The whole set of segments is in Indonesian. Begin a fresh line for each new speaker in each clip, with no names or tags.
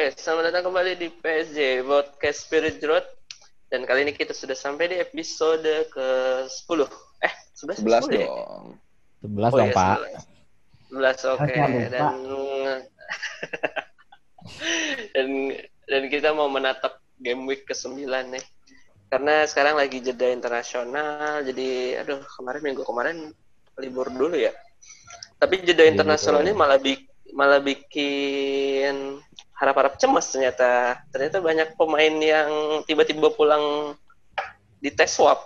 Oke, selamat datang kembali di PSJ Podcast Spirit Road. Dan kali ini kita sudah sampai di episode ke-10. Eh, 11
11
10 ya?
dong.
11
Oh
dong,
iya,
Pak.
11. 11 oke.
Lupa.
Dan dan dan kita mau menatap game week ke-9 nih. Karena sekarang lagi jeda internasional, jadi aduh kemarin minggu kemarin libur dulu ya. Tapi jeda
Iya,
internasional ini malah bi- malah bikin harap-harap cemas ternyata. Ternyata banyak pemain yang tiba-tiba pulang di tes swab.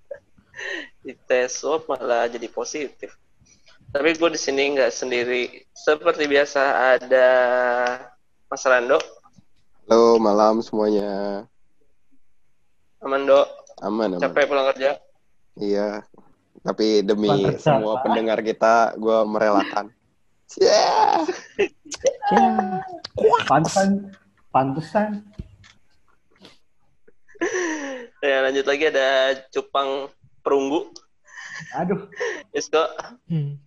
di tes swab malah jadi positif. Tapi gue di sini nggak sendiri. Seperti biasa ada Mas Rando,
Halo, malam semuanya.
Amando,
Aman, aman.
capek pulang kerja.
Iya. Tapi demi
Pantesan,
semua
Pak.
pendengar kita, gue merelakan. Yeah.
Pantesan, pantesan.
Ya, lanjut lagi ada Cupang Perunggu.
Aduh,
Isko,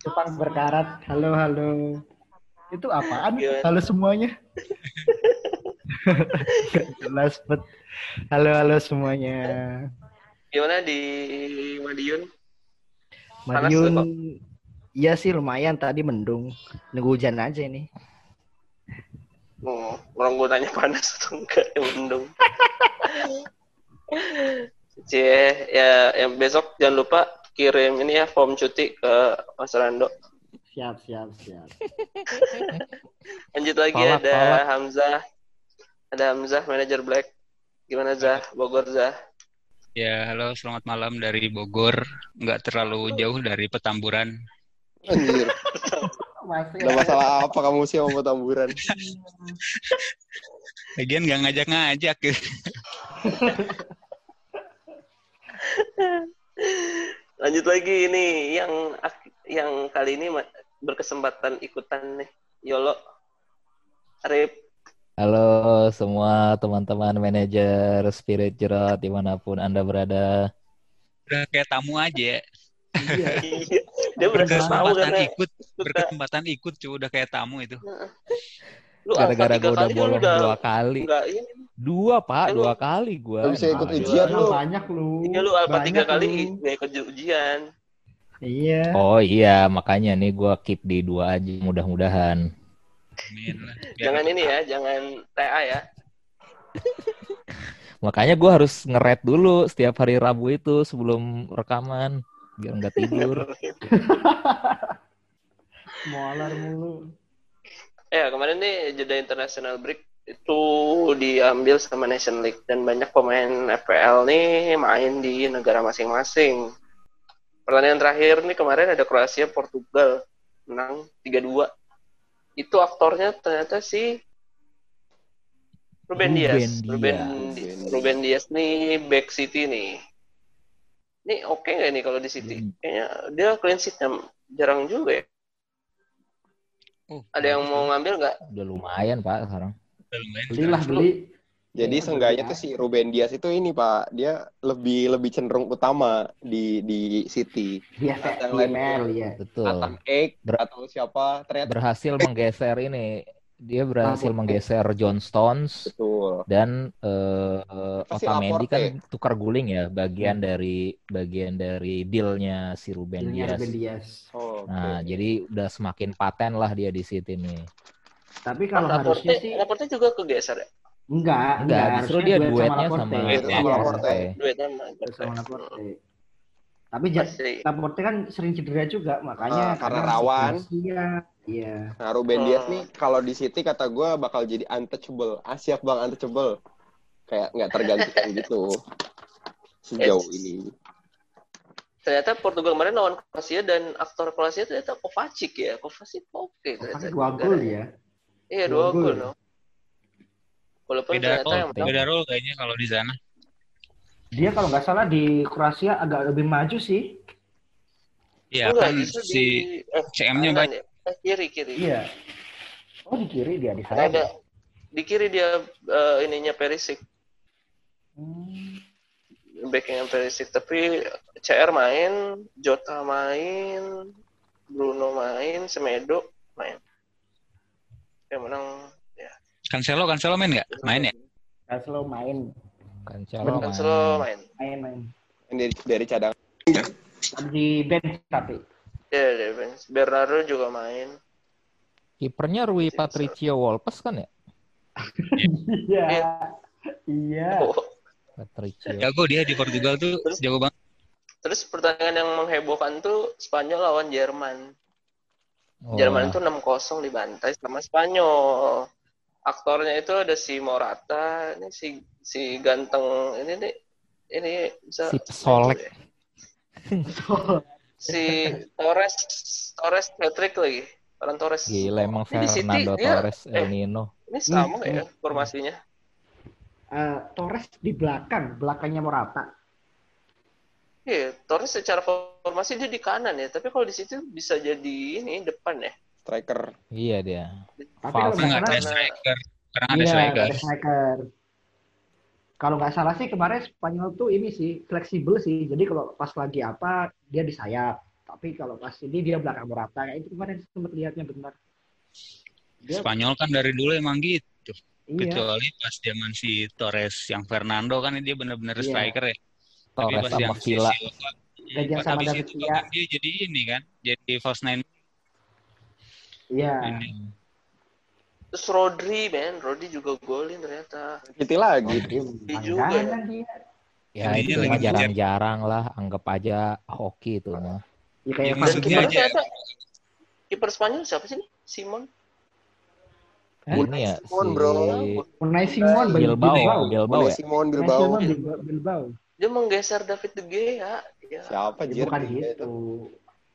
Jepang berkarat. Halo, halo. Itu apaan?
Gimana?
Halo semuanya. Gak jelas bet. Halo, halo semuanya.
gimana di Madiun?
Madiun. Iya sih lumayan. Tadi mendung. Nunggu hujan aja ini.
Oh, orang gue nanya panas atau enggak, ya mendung. Cie, ya yang besok jangan lupa kirim ini ya form cuti ke Mas Rando.
Siap, siap, siap.
Lanjut lagi
Tolak,
ada
tolak.
Hamzah. Ada Hamzah, manajer Black. Gimana Zah? Bogor Zah?
Ya, halo, selamat malam dari Bogor. Nggak terlalu jauh dari Petamburan.
Anjir.
Masih
Ada masalah apa kamu sih sama tamburan?
Lagian nggak ngajak-ngajak.
Lanjut lagi ini yang yang kali ini berkesempatan ikutan nih. Yolo. Arif.
Halo semua teman-teman manajer Spirit Jerot di mana pun Anda berada.
Udah kayak tamu aja.
Iya.
Dia berkesempatan
Berkesempatan
karena
ikut, berkesempatan ikut, cuy. Udah kayak tamu itu.
Lu
Gara-gara gue udah
kan
bolong
udah
dua kali.
Enggak ini.
Dua, Pak.
Lu-
Dua kali gue.
Lu bisa ikut ujian lu.
Banyak lu.
Iya lu
Banyak
tiga kali nggak ikut ujian.
Iya.
Oh iya, makanya nih gue keep di dua aja mudah-mudahan.
Jangan ini ya, jangan TA ya.
Makanya gue harus ngeret dulu setiap hari Rabu itu sebelum rekaman biar nggak tidur.
Molar mulu.
Ya, kemarin nih jeda international break itu diambil sama Nation League dan banyak pemain FPL nih main di negara masing-masing. Pertandingan terakhir nih kemarin ada Kroasia Portugal menang 3-2. Itu aktornya ternyata si Ruben
Ruben
Dias.
Dias.
Ruben,
Ruben
Ruben Dias nih back City nih. Ini oke nggak nih kalau di City?
Hmm.
Kayaknya dia clean sheet-nya jarang juga ya.
Oh,
Ada yang mau ngambil nggak?
Udah lumayan, Pak, sekarang.
Udah lumayan.
Belilah beli.
Jadi
Iya,
seenggaknya
betul.
tuh si Ruben Dias itu ini Pak, dia lebih lebih cenderung utama di di City. Lain
ML ya.
Betul.
Nathan Ake
Ber-
atau siapa ternyata
Berhasil menggeser ini. Dia berhasil
Laporte.
menggeser John Stones
betul.
dan eh eh,
Apa sih
Otamendi
Laporte?
kan tukar guling ya bagian dari bagian dari dealnya si Ruben
Dealnya
Dias.
Ruben Dias.
Oh,
Nah, jadi udah semakin paten lah dia di City nih.
Tapi kalau
Laporte,
harusnya sih
Laporte juga kegeser ya?
enggak,
Enggak, justru
harusnya
dia
duet
duetnya
Laporte.
sama,
Duet sama Laporte.
Duet sama
duet sama Laporte. Tapi
Pasti.
Laporte kan sering cedera juga, makanya
Ah, karena rawan.
Iya, iya.
Nah, Ruben
Hmm.
Dias nih kalau di City kata gue bakal jadi untouchable. Ah, siap bang untouchable. Kayak nggak tergantikan gitu sejauh ini.
Ternyata Portugal kemarin lawan Kroasia dan aktor Kroasia ternyata Kovacic ya. Kovacic oke ternyata.
Tapi dua gol ya.
Iya, dua
Dua gol.
gol. no. Walaupun
Beda
ternyata yang
role, beda role kayaknya kalau di sana.
Dia kalau nggak salah di Kroasia agak lebih maju sih.
Iya
Enggak,
kan si
di eh,
CM-nya banyak.
ya. Eh, kiri kiri.
Iya. Oh di kiri dia di sana.
ada di kiri dia eh, ininya Perisic.
Hmm.
Backingnya Perisic. Tapi CR main, Jota main, Bruno main, Semedo main. Yang menang ya
Cancelo, Cancelo main nggak? Main ya?
Cancelo main,
Cancelo
Kan
main.
main.
main, main.
Dari, dari cadangan.
Di bench tapi.
Ya, ya, bench. Bernardo juga main.
Kipernya Rui Patricio Wolpes kan ya?
Iya. Iya.
Oh.
Patricio.
Jago dia di Portugal tuh jago banget.
Terus pertandingan yang menghebohkan tuh Spanyol lawan Jerman.
Oh,
Jerman itu 6-0 dibantai sama Spanyol. Aktornya itu ada si Morata, ini si si ganteng ini nih ini bisa
Si pesolek.
si Torres Torres hat-trick lagi. Ferran Torres.
Gila emang
Ini di City,
Fernando
dia-
Torres El
eh.
Nino.
Ini sama
Hmm.
ya formasinya.
Eh, Torres di belakang, belakangnya Morata.
Iya, Torres secara formasi dia di kanan ya, tapi kalau di situ bisa jadi ini depan ya.
Striker.
Iya dia.
Tapi kalau
False.
nggak
Nggak ada striker. Sekarang ada
iya,
striker.
ada striker. Kalau nggak salah sih kemarin Spanyol tuh ini sih fleksibel sih. Jadi kalau pas lagi apa dia di sayap. Tapi kalau pas ini dia belakang Morata. Kayak itu kemarin sempat lihatnya benar. Dia,
Spanyol kan dari dulu emang gitu.
iya.
Kecuali pas zaman si Torres yang Fernando kan dia benar-benar
Iya.
striker ya. Tapi
Torres
pas
sama
yang si
Villa.
Silva,
Gantian
pas
sama David Villa.
kan dia jadi ini kan, jadi false nine.
Iya.
Terus Rodri, men, Rodri juga golin ternyata.
City lagi.
Dia
Iya juga ya.
langganan dia.
Ya
Intinya
itu jarang-jarang lah. Anggap aja hoki itu mah.
Ya kayak
Ya, maksudnya aja.
ternyata kiper Spanyol siapa sih? Simon.
Hah?
Ini ya
Simon,
si
bro.
Unai Simon
Bilbao,
Bilbao.
Bilbao ya.
Simon
Unai
Bilbao.
Simon Bilbao. Bilbao.
Dia menggeser David De Gea. Ya.
Siapa
Ya,
Jir?
bukan gitu.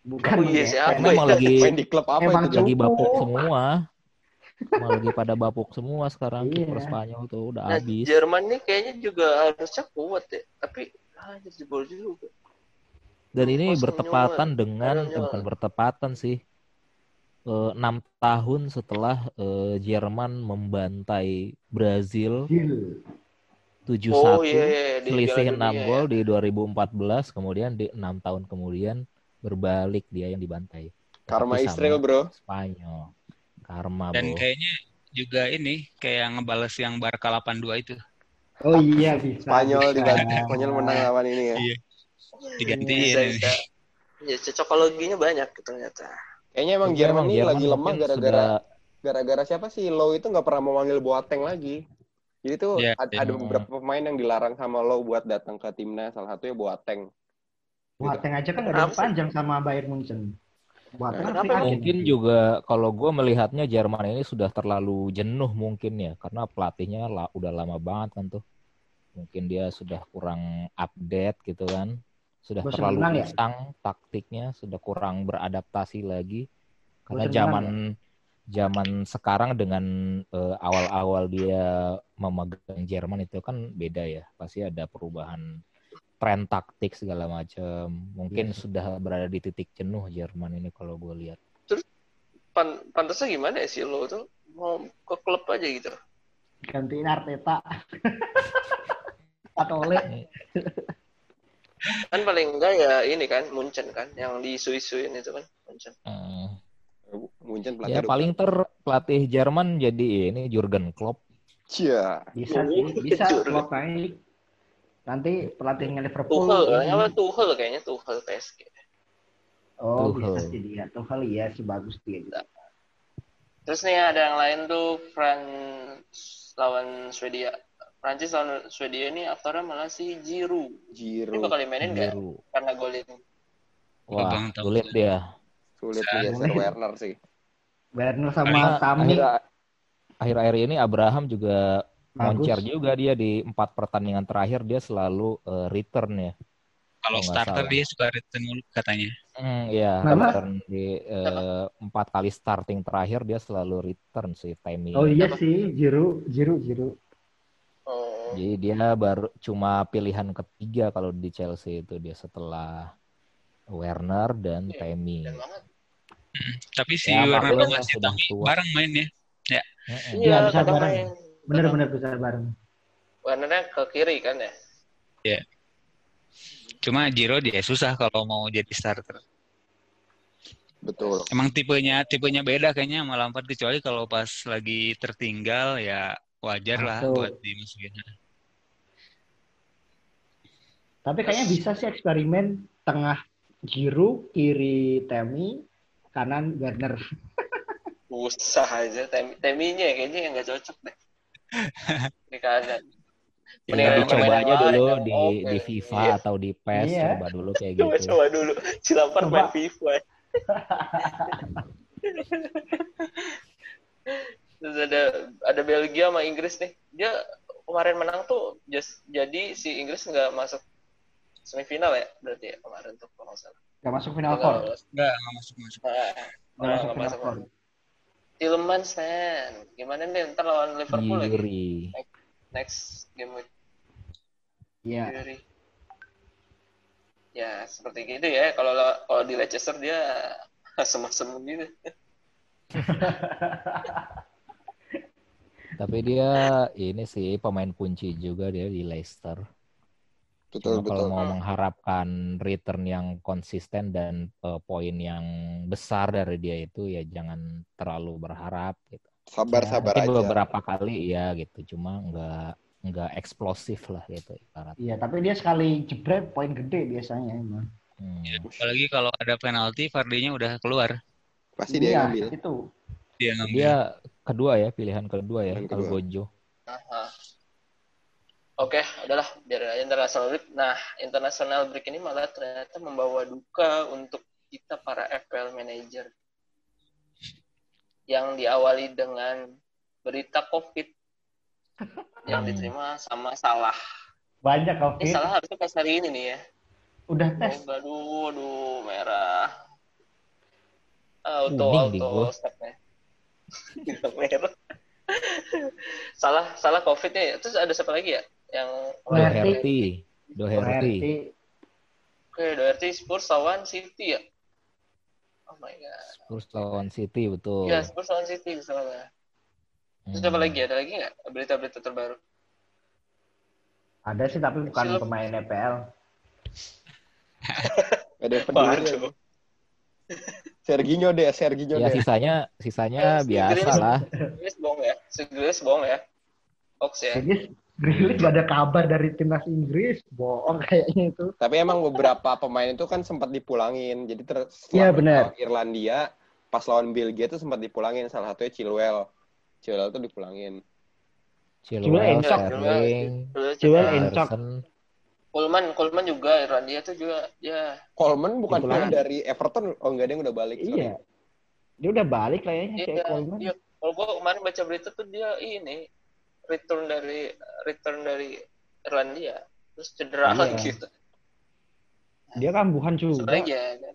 Bukan
Oh iya,
ya.
Karena emang lagi
Main di klub apa
Emang
itu?
lagi bapuk semua. Emang lagi pada bapuk semua sekarang
Iya.
kiper Spanyol tuh udah
Nah,
habis.
Jerman nih kayaknya juga harusnya kuat ya. Tapi ah, jebol juga.
Dan ini
Kosong
bertepatan
nyawa.
dengan eh,
nyawa.
bukan bertepatan sih. Eh, Enam tahun setelah eh, Jerman membantai Brazil
Gil.
7-1.
Oh iya, iya, di
selisih
Piala
6
Dunia
gol di 2014 kemudian di enam tahun kemudian berbalik dia yang dibantai
Karma
Tapi sama
Israel, bro.
Spanyol karma
Dan
bro
kayaknya juga ini kayak ngebales yang Barca 82 itu.
Oh iya bisa.
Spanyol diganti. Spanyol menang lawan ini ya.
Iya. Digantiin.
Bisa, bisa. Ya, cocokologinya banyak ternyata.
Kayaknya emang
Tapi
Jerman ini lagi lemah gara-gara
sudah-
gara-gara siapa sih Low itu nggak pernah memanggil Boateng lagi. Jadi tuh
Iya,
ad-
iya.
ada beberapa pemain yang dilarang sama Low buat datang ke timnas. Salah satunya Boateng.
Boateng aja kan udah panjang sama Bayern Munchen. Boateng agent.
mungkin juga kalau gue melihatnya Jerman ini sudah terlalu jenuh mungkin ya karena pelatihnya la- udah lama banget kan tuh. Mungkin dia sudah kurang update gitu kan. Sudah
Bosan
terlalu
menang ya?
taktiknya sudah kurang beradaptasi lagi. Karena
Bosan
zaman
menang
zaman sekarang dengan eh, awal-awal dia memegang Jerman itu kan beda ya. Pasti ada perubahan tren taktik segala macam mungkin sudah berada di titik jenuh Jerman ini kalau gue lihat
Pan pantasnya gimana ya sih lo tuh mau ke klub aja gitu.
Gantiin Arteta. Atau oleh
Kan paling enggak ya ini kan Munchen kan yang di Sui-Suin itu kan Munchen.
Eh,
Munchen
Ya paling ter pelatih Jerman jadi ini Jurgen Klopp.
Cia.
bisa sih, bisa Klopp naik. Nanti pelatihnya Liverpool.
Tuchel,
ini-
kayaknya apa Tuchel kayaknya Tuchel PSG.
Oh,
Tuchel.
bisa sih dia. Tuchel iya sih bagus dia.
Terus nih ada yang lain tuh France lawan Swedia. Prancis lawan Swedia ini aktornya malah si Giroud. Ini
Giroud.
bakal dimainin nggak? Karena golin.
Wah, sulit dia.
Sulit menggeser Werner sih.
Werner sama Tami
akhir akhir-akhir ini Abraham juga. Moncer juga dia di empat pertandingan terakhir dia selalu eh, return ya.
Kalau
Oh,
starter
salah.
dia suka return mulu katanya.
Hmm, iya, return di eh, empat kali starting terakhir dia selalu return sih timing.
Oh iya sih, Jiru, Jiru, Jiru.
Oh.
Jadi dia baru cuma pilihan ketiga kalau di Chelsea itu dia setelah Werner dan
Iya,
Tammy.
Tapi si
Ya,
Werner sama si
tua.
bareng main ya.
Heeh.
Iya,
bisa
kadang
bareng.
main.
Bener-bener bisa bareng.
Warnanya ke kiri kan ya.
Cuma Giro dia susah kalau mau jadi starter.
Betul.
Emang tipenya tipenya beda kayaknya sama Lampard kecuali kalau pas lagi tertinggal ya wajar lah
Betul.
buat dimasukin.
Tapi kayaknya bisa sih eksperimen tengah Giroud, kiri Temi, kanan Werner.
Usah aja tem teminya kayaknya yang nggak cocok deh.
Ya,
Mendingan
dicoba
main
aja dulu di
oke.
di FIFA
Iya.
atau di PES
Iya.
coba dulu kayak
Coba
gitu.
coba dulu. Cilampar
Coba.
main FIFA. Terus ada ada Belgia sama Inggris nih. Dia kemarin menang tuh just jadi si Inggris nggak masuk semifinal ya berarti ya kemarin tuh kalau nggak salah.
Gak masuk final
Nggak
four.
enggak masuk masuk.
Gak
oh,
masuk
nggak
final four.
Tielemans man, gimana nih ntar lawan Liverpool lagi
Yuri.
next game week.
Iya.
Yuri. Ya seperti gitu ya. Kalau kalau di Leicester dia asem-asem gitu.
Tapi dia ini sih pemain kunci juga dia di Leicester.
Betul,
Cuma kalau
betul.
mau mengharapkan return yang konsisten dan eh, poin yang besar dari dia itu ya jangan terlalu berharap gitu.
Sabar-sabar
Mungkin
aja.
beberapa kali ya gitu, cuma nggak nggak eksplosif lah gitu ibarat.
Iya, tapi dia sekali jebret poin gede biasanya emang.
Hmm.
Apalagi kalau ada penalti, Vardy-nya udah keluar.
Pasti dia
Iya,
ngambil.
itu.
Dia ngambil.
Dia kedua ya pilihan kedua ya. Algojo.
Aha. Oke, udahlah biar aja international break. Nah, international break ini malah ternyata membawa duka untuk kita para FPL manager yang diawali dengan berita COVID yang diterima sama Salah.
Banyak
Ini
COVID.
Salah harusnya pas hari ini nih ya.
Udah tes.
Oh, aduh, aduh, merah. Auto,
Kuning di
auto, stepnya. merah. salah, salah COVID-nya. ya. Terus ada siapa lagi ya? Yang
Doherty, Doherty.
Doherty.
Oke, Doherty Spurs lawan City ya? Oh my god.
Spurs lawan City betul.
Iya, Spurs lawan City misalnya. Terus
Hmm.
apa lagi? Ada lagi nggak berita-berita terbaru?
Ada sih tapi bukan
Silap.
pemain EPL.
Ada.
Waduh.
Serginho deh, Serginho
Ya
deh.
sisanya sisanya
Si
biasa lah.
Grealish bohong ya? Si Grealish bohong ya? Hoax ya?
Grealish gak ada kabar dari timnas Inggris, bohong kayaknya itu.
Tapi emang beberapa pemain itu kan sempat dipulangin. Jadi ter
Iya,
setelah
benar.
lawan Irlandia, pas lawan Belgia itu sempat dipulangin. Salah satunya Chilwell. Chilwell tuh dipulangin.
Chilwell,
encok. Chilwell encok.
Coleman, Coleman juga Irlandia tuh juga ya
Coleman bukan
Dipulangin.
dari Everton. Oh enggak, dia udah balik. sorry.
Iya. Dia udah balik kayaknya
Iya,
kayak Coleman.
iya. Kalau gua kemarin baca berita tuh dia ini return dari return dari Irlandia, terus cedera
Iya.
lagi gitu.
Dia kambuhan juga.
Sebenarnya ya,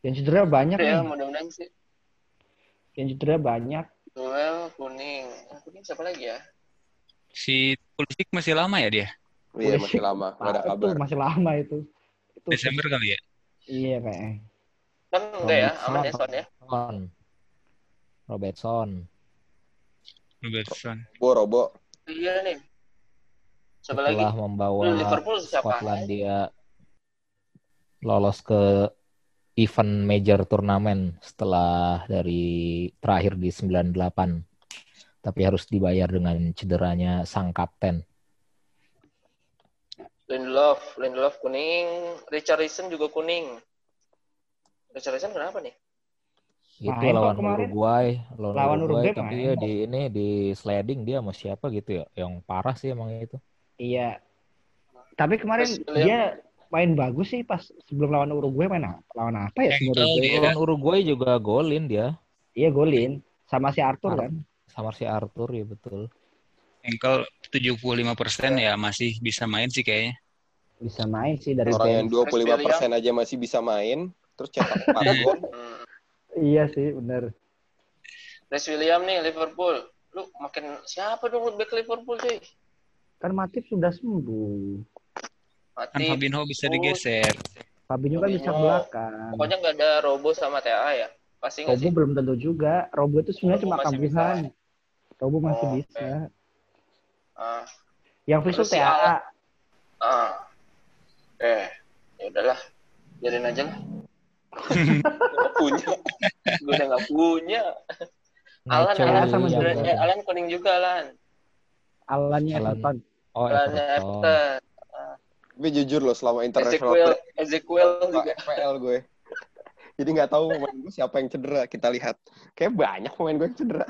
Yang cedera banyak
ya
nih.
mudah-mudahan sih.
Yang cedera banyak.
Duel kuning, kuning siapa lagi ya?
Si Pulisic masih lama ya dia?
Iya, masih lama. Ada
Parah
kabar.
tuh masih lama itu. Itu
Desember kali ya?
Iya kayaknya.
Kan enggak ya, aman ya
Robertson.
Son ya.
Robertson. Robertson.
Robertson.
Robo, Robo.
Iya nih. Siapa lagi?
Setelah membawa
Liverpool siapa?
Skotlandia lolos ke event major turnamen setelah dari terakhir di 98. Tapi harus dibayar dengan cederanya sang kapten.
Lindelof, Lindelof kuning, Richarlison juga kuning. Richarlison kenapa nih?
Itu
Main kok
lawan
kemarin.
Uruguay, lawan,
Lawan
Uruguay,
Uruguay
tapi
main kok.
di ini di sliding dia sama siapa gitu ya, yang parah sih emang itu.
Iya. Tapi kemarin
William.
dia main bagus sih pas sebelum lawan Uruguay main apa? Lawan apa ya Uruguay?
dia.
Lawan Uruguay juga golin dia
Iya golin sama si Arthur
Ar-
kan.
sama si Arthur ya betul.
Ankle 75% ya masih bisa main sih kayaknya.
Bisa main sih dari
Orang yang
bench.
25% aja masih bisa main. Terus cetak 4 gol.
Iya sih bener.
Chris William nih Liverpool. Lu makin siapa dong back Liverpool cuy?
Kan Matip sudah sembuh.
Mati.
Kan Fabinho bisa digeser.
Fabinho kan bisa belakang.
Pokoknya nggak ada Robo sama TA ya. Pasti
Robo
sih?
belum tentu juga. Robo itu sebenarnya
Robo
cuma kambuhan. Robo masih
Oh,
bisa.
Ah,
Yang visu
Terus si
TAA.
ah. Eh, ya udahlah. Biarin aja lah. Nggak punya. Gue udah nggak punya. Alan,
Nacho
Alan
sama
cedera-
Williams.
eh, Alan kuning juga, Alan.
Alannya
Alan.
Everton.
Oh,
Alannya
Everton.
Everton.
Gue jujur loh selama international
Ezekiel
nggak
juga.
FPL gue. Jadi nggak tahu pemain gue siapa yang cedera. Kita lihat. Kayak banyak pemain gue yang cedera.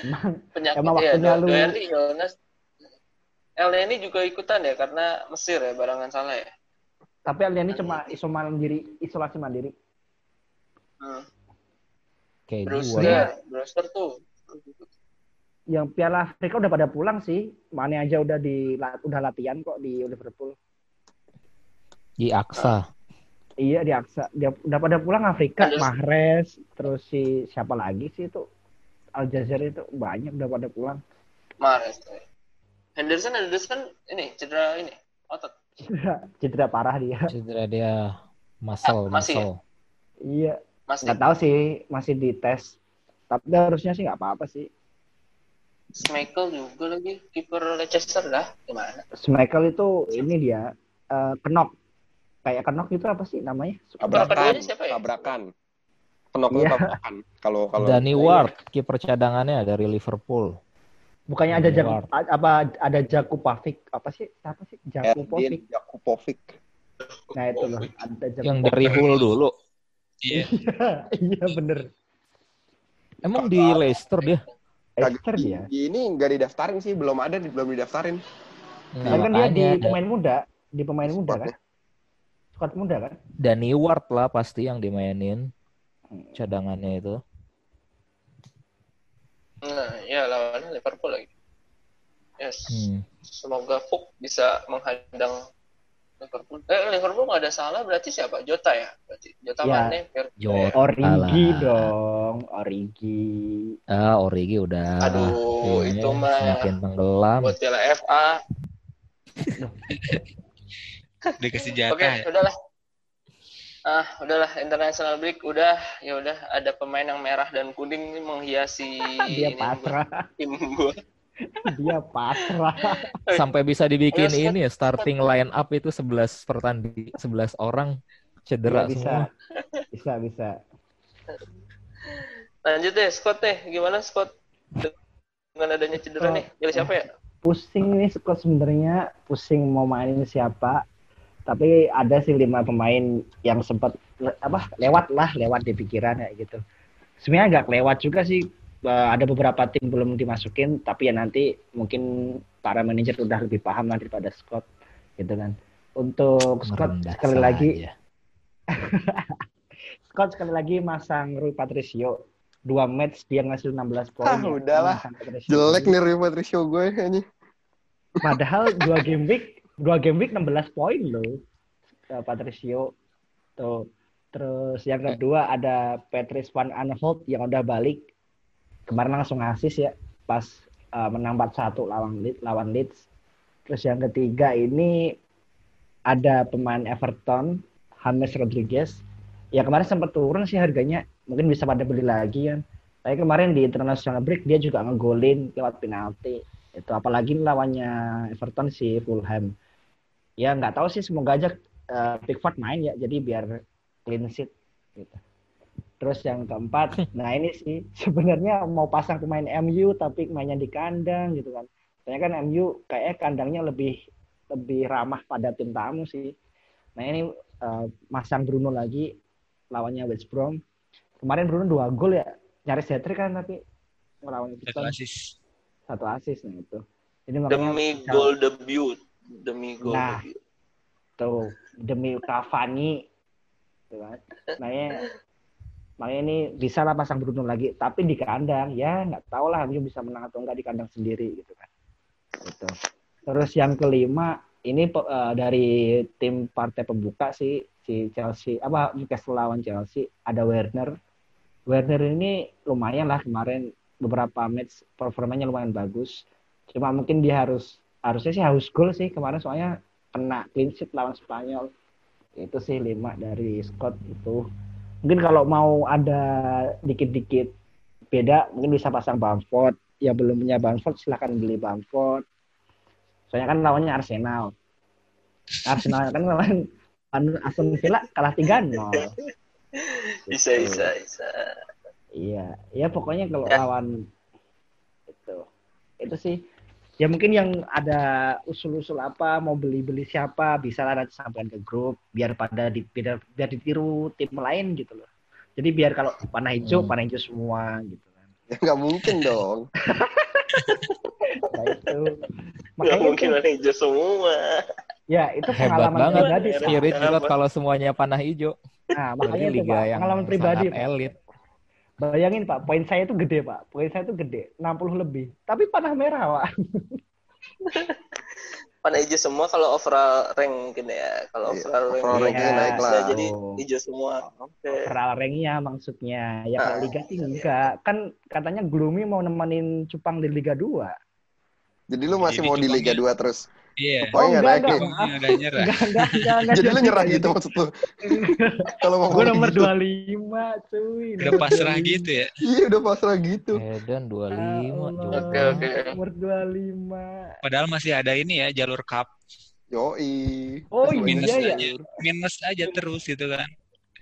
Emang
Penyakit
Emang
ya,
waktunya
Do-
lu-
Doherty, Jonas. El ini juga ikutan ya karena Mesir ya barangan salah ya.
Tapi Alien ini cuma isoman mandiri, isolasi mandiri.
Hmm.
Kayak
Brewster,
dua.
Brewster tuh.
Yang Piala Afrika udah pada pulang sih. Mane aja udah di udah latihan kok di Liverpool.
Di Aksa.
Iya di Aksa. Dia udah pada pulang Afrika,
Ada-
Mahrez, terus si siapa lagi sih itu? Al Jazeera itu banyak udah pada pulang.
Mares. Henderson, Henderson ini cedera ini otot.
Cedera, cedera parah dia.
Cedera dia muscle,
Ah, masih ya?
muscle.
Iya,
Masih.
nggak tahu sih, masih dites. Tapi harusnya sih nggak apa-apa sih.
Schmeichel juga lagi kiper Leicester dah gimana?
Schmeichel itu ini dia eh, kenok. Kayak kenok itu apa sih namanya?
Tabrakan.
siapa ya?
Tabrakan. Kenok
Iya.
tabrakan. Kalau kalau
Danny Ward, kiper cadangannya dari Liverpool.
Bukannya ada
Ward.
apa ada Jakupovic apa sih? Apa sih Jakupovic?
Edin Jakupovic.
Nah itu loh, ada Jakupovic.
Yang dari Hull dulu.
Iya.
iya bener.
Emang di Leicester dia?
Exter dia.
Di ini nggak didaftarin sih, belum ada, belum didaftarin.
Nah,
kan dia di pemain muda, di pemain muda kan? Squad muda kan?
Danny Ward lah pasti yang dimainin cadangannya itu.
Nah, ya lawannya Liverpool lagi. Yes.
Hmm.
Semoga Fuk bisa menghadang Liverpool. Eh, Liverpool nggak ada salah berarti siapa? Jota ya? Berarti Jota
Ya.
Mane, Fer-
Jota
Origi dong, Origi.
Ah, Origi udah.
Aduh,
Ini
itu mah
semakin tenggelam.
buat Piala FA.
Dikasih
Oke,
jatah ya.
udahlah. Ah, udahlah international break udah ya udah ada pemain yang merah dan kuning ini menghiasi
Dia
ini
pasrah,
gua, tim gua.
dia pasrah.
Sampai bisa dibikin
kan-
ini ya, starting line up itu 11 pertanding 11 orang cedera
Iya, bisa.
semua.
Bisa, bisa.
Lanjut deh, Scott deh. Gimana Scott? Dengan adanya cedera
Oh.
nih, pilih siapa ya?
Pusing nih squad sebenarnya, pusing mau mainin siapa. Tapi ada sih lima pemain yang sempat le- apa lewat lah, lewat di pikiran ya gitu. Sebenarnya agak lewat juga sih. Eh, ada beberapa tim belum dimasukin, tapi ya nanti mungkin para manajer udah lebih paham nanti pada Scott gitu kan. Untuk Scott
Merendah
sekali lagi. Scott sekali lagi masang Rui Patricio. Dua match dia ngasih 16 poin.
Ah,
ya.
udahlah. Jelek nih Rui Patricio gue ini.
Padahal dua game week, dua game week 16 poin loh. Eh, Patricio. Tuh. Terus yang kedua ada Patrice Van Aanholt yang udah balik. Kemarin langsung asis ya pas eh, menang 4-1 lawan Leeds, lawan Leeds. Terus yang ketiga ini ada pemain Everton, James Rodriguez. Ya kemarin sempat turun sih harganya. Mungkin bisa pada beli lagi kan. Tapi kemarin di international break dia juga ngegolin lewat penalti itu apalagi lawannya Everton si Fulham ya nggak tahu sih semoga aja eh, Pickford main ya jadi biar clean sheet gitu terus yang keempat nah ini sih sebenarnya mau pasang pemain MU tapi mainnya di kandang gitu kan soalnya kan MU kayaknya kandangnya lebih lebih ramah pada tim tamu sih nah ini eh, masang Bruno lagi lawannya West Brom kemarin Bruno dua gol ya nyaris hat kan tapi melawan
Satu asis.
satu asis nah itu. Jadi makanya
Demi gol debut. Demi gol
Nah. tuh demi Cavani tuh kan. Makanya makanya ini bisa lah pasang Bruno lagi tapi di kandang ya nggak tahu lah MU bisa menang atau enggak di kandang sendiri gitu kan. Gitu. Terus yang kelima ini eh, dari tim partai pembuka sih si Chelsea apa Newcastle lawan Chelsea ada Werner. Werner ini lumayan lah kemarin beberapa match performanya lumayan bagus. Cuma mungkin dia harus harusnya sih harus gol sih kemarin soalnya kena clean sheet lawan Spanyol. Itu sih lima dari Scott itu. Mungkin kalau mau ada dikit-dikit beda mungkin bisa pasang Bamford. Ya belum punya Bamford silahkan beli Bamford. Soalnya kan lawannya Arsenal. Arsenal kan lawan Aston Villa kalah 3-0.
Bisa,
Gitu.
bisa, bisa.
Iya, ya pokoknya kalau
Ya.
lawan itu itu sih ya mungkin yang ada usul-usul apa mau beli-beli siapa bisa lah nanti sampaikan ke grup biar pada di, biar, biar ditiru tim lain gitu loh. Jadi biar kalau panah hijau,
Hmm.
panah hijau semua gitu kan.
Ya nggak mungkin dong.
Nah, itu
Nggak
makanya
mungkin
itu,
warna hijau semua.
ya itu
Hebat
pengalaman
banget
pribadi.
Spirit kalau semuanya panah hijau.
Nah, makanya
liga yang
pengalaman pribadi.
elit.
Bayangin Pak, poin saya itu gede Pak. Poin saya itu gede, 60 lebih. Tapi panah merah Pak.
Warna hijau semua kalau overall rank mungkin ya. Kalau
Iya,
overall rank
overall
ranknya
bisa
naik lah.
jadi hijau semua. Oke.
overall ranknya maksudnya ya kalau
Ah,
Liga sih enggak kan katanya Gloomy mau nemenin Cupang di Liga 2
Jadi lu masih
Jadi
mau di Liga
cupangnya-
2 terus?
Iya.
Oh,
udah nyerah.
enggak enggak enggak, enggak
Jadi lu nyerah gitu maksud lu? Kalau mau
gue nomor
gitu.
25 cuy
Udah pasrah gitu ya.
Iya udah pasrah gitu.
Edan 25
Allah.
juga.
Oke, oke.
nomor 25
Padahal masih ada ini ya jalur cup.
Yoi.
Oh, iya,
Minus
banyak.
ya.
aja. Minus aja terus gitu kan.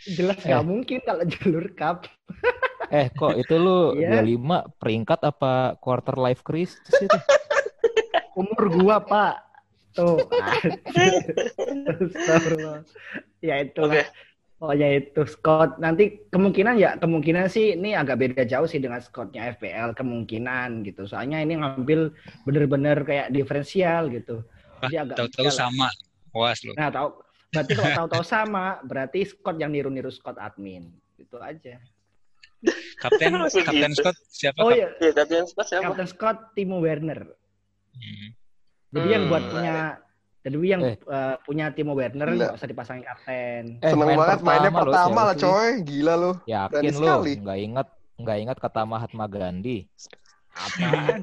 jelas
Eh.
nggak mungkin kalau jalur cup
Eh kok itu lu
Iya.
25 peringkat apa quarter life crisis itu?
umur gua pak tuh Astagfirullah. ya itu
Oke.
Oh ya itu Scott nanti kemungkinan ya kemungkinan sih ini agak beda jauh sih dengan Scottnya FPL kemungkinan gitu soalnya ini ngambil bener-bener kayak diferensial gitu
Wah,
Jadi agak
tahu-tahu sama. Puas lu.
nah tahu berarti kalau tahu-tahu sama berarti Scott yang niru-niru Scott admin itu aja
Kapten Kapten. Scott siapa?
oh
Kap?
ya
Iya, Captain Scott siapa?
Captain Scott Timo Werner
Hmm.
Jadi yang buat
Hmm,
punya jadi yang
Eh.
eh, punya Timo Werner nggak usah dipasangin kapten
Eh,
Seneng
main
banget mainnya
pertama
lah coy. Gila lu.
Yakin
Berani
lu
sekali.
nggak ingat nggak ingat kata Mahatma Gandhi.
apaan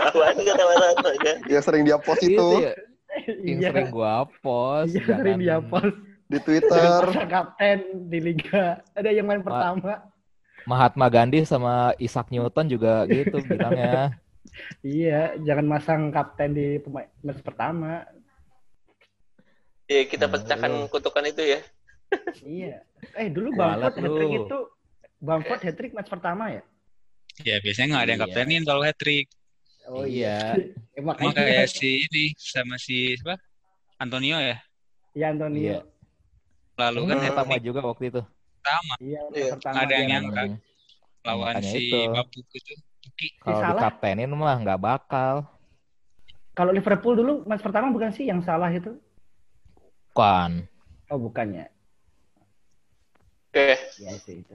Apaan kata Mahatma?
Yang sering dia post itu
ya, yang
iya
sering gua post.
iya sering dia post
di Twitter.
Kapten di liga ada yang main pertama
Mahatma Gandhi sama Isaac Newton juga gitu bilangnya.
Iya jangan masang kapten di match pertama
Iya, kita
Oh.
pecahkan kutukan itu ya.
iya eh dulu
Kualat
Bamford hat trick
lu.
itu Bamford hat trick match pertama ya
Ya biasanya nggak ada yang
Iya.
kaptenin kalau hat trick.
oh
Iya.
iya Eh,
Sama
makanya
kayak si ini sama si siapa? Antonio ya.
ya Antonio
Iya.
Lalu kan
Hmm.
hat
Pertama
trick
juga waktu itu.
pertama
iya
Iya.
pertama
Ada yang nyangka. lawan si
itu.
Babuk itu.
Kalau
salah.
dikaptenin mah nggak bakal.
kalau Liverpool dulu match pertama bukan sih yang salah itu
Kan.
oh bukannya
Oke,
ya sih itu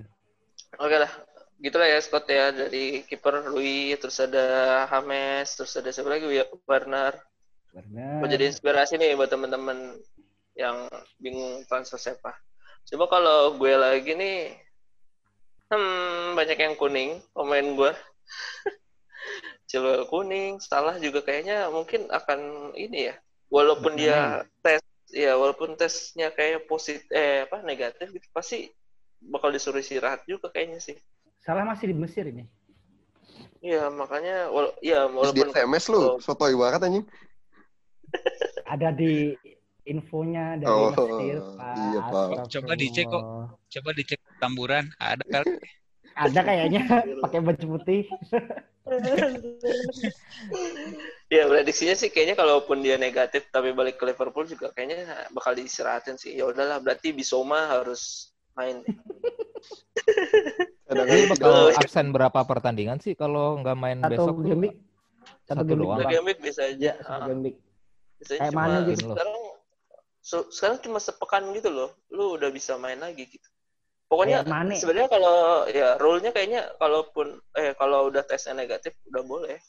oke lah. Gitulah ya Scott ya dari kiper Louis, terus ada Hames, terus ada siapa lagi? Ya, Werner.
Werner.
Mau jadi inspirasi nih buat teman-teman yang bingung transfer siapa. Coba kalau gue lagi nih, hmm, banyak yang kuning pemain gue. Chilwell kuning, salah juga kayaknya mungkin akan ini ya. Walaupun dia tes, ya walaupun tesnya kayak positif, eh apa negatif gitu, pasti bakal disuruh istirahat juga kayaknya sih.
salah masih di Mesir ini
Iya makanya, wal ya
Terus di
walaupun
SMS lu, sotoy banget anjing.
ada di infonya dari
Oh,
Mesir Pak.
iya, Pak.
Coba dicek kok. Coba dicek tamburan ada kali.
Ada kayaknya pakai baju putih.
Ya prediksinya sih kayaknya kalaupun dia negatif tapi balik ke Liverpool juga kayaknya bakal diistirahatin sih. Ya udahlah berarti Bisoma harus main.
Kadang
bakal absen berapa pertandingan sih kalau nggak main
Satu
besok?
game week. Satu
Satu
game week
doang.
Game week bisa aja.
Ya, satu
Ah,
game week.
biasanya
Kayak mana
gitu.
sekarang so- sekarang cuma sepekan gitu loh. Lu udah bisa main lagi gitu. Pokoknya sebenarnya kalau ya rule-nya kayaknya kalaupun eh kalau udah tesnya negatif udah boleh.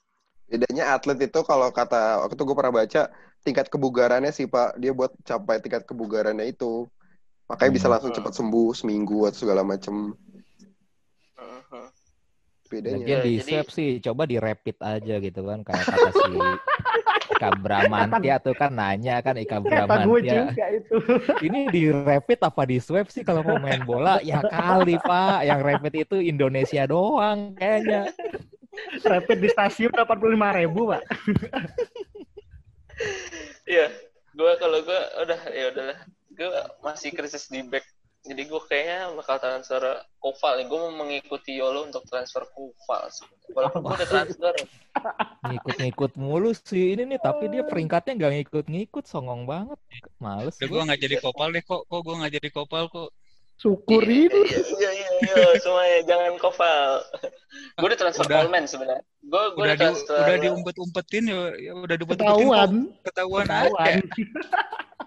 Bedanya atlet itu kalau kata waktu itu gue pernah baca tingkat kebugarannya sih Pak, dia buat capai tingkat kebugarannya itu. Makanya bisa
Hmm.
langsung cepat sembuh seminggu atau segala macem.
Mhm.
Bedanya.
Di
Ya, jadi-
sih, coba di rapid aja gitu kan kayak kata si Ika Bramantia tuh kan nanya kan Ika
gue
Bramantia.
juga itu.
Ini di rapid apa di swab sih kalau mau main bola? Ya kali Pak, yang rapid itu Indonesia doang kayaknya.
Rapid di stasiun 85 ribu, Pak.
Iya. gue kalau gue udah ya udahlah gue masih krisis di back jadi gue kayaknya bakal transfer Koval gue mau mengikuti Yolo untuk transfer Koval walaupun gue udah transfer
Ngikut-ngikut mulu sih ini nih, tapi dia peringkatnya nggak ngikut-ngikut, songong banget. Males.
Udah
gua.
gue nggak jadi kopal deh kok. Kok gue nggak jadi kopal kok.
Syukur itu.
iya iya iya iya semuanya jangan Koval gue udah transfer
Udah.
Coleman sebenarnya gue gue
Udah
udah
di,
transfer
udah diumpet-umpetin ya, ya udah diumpet-umpetin
Ketahuan.
ketahuan
Ketahuan.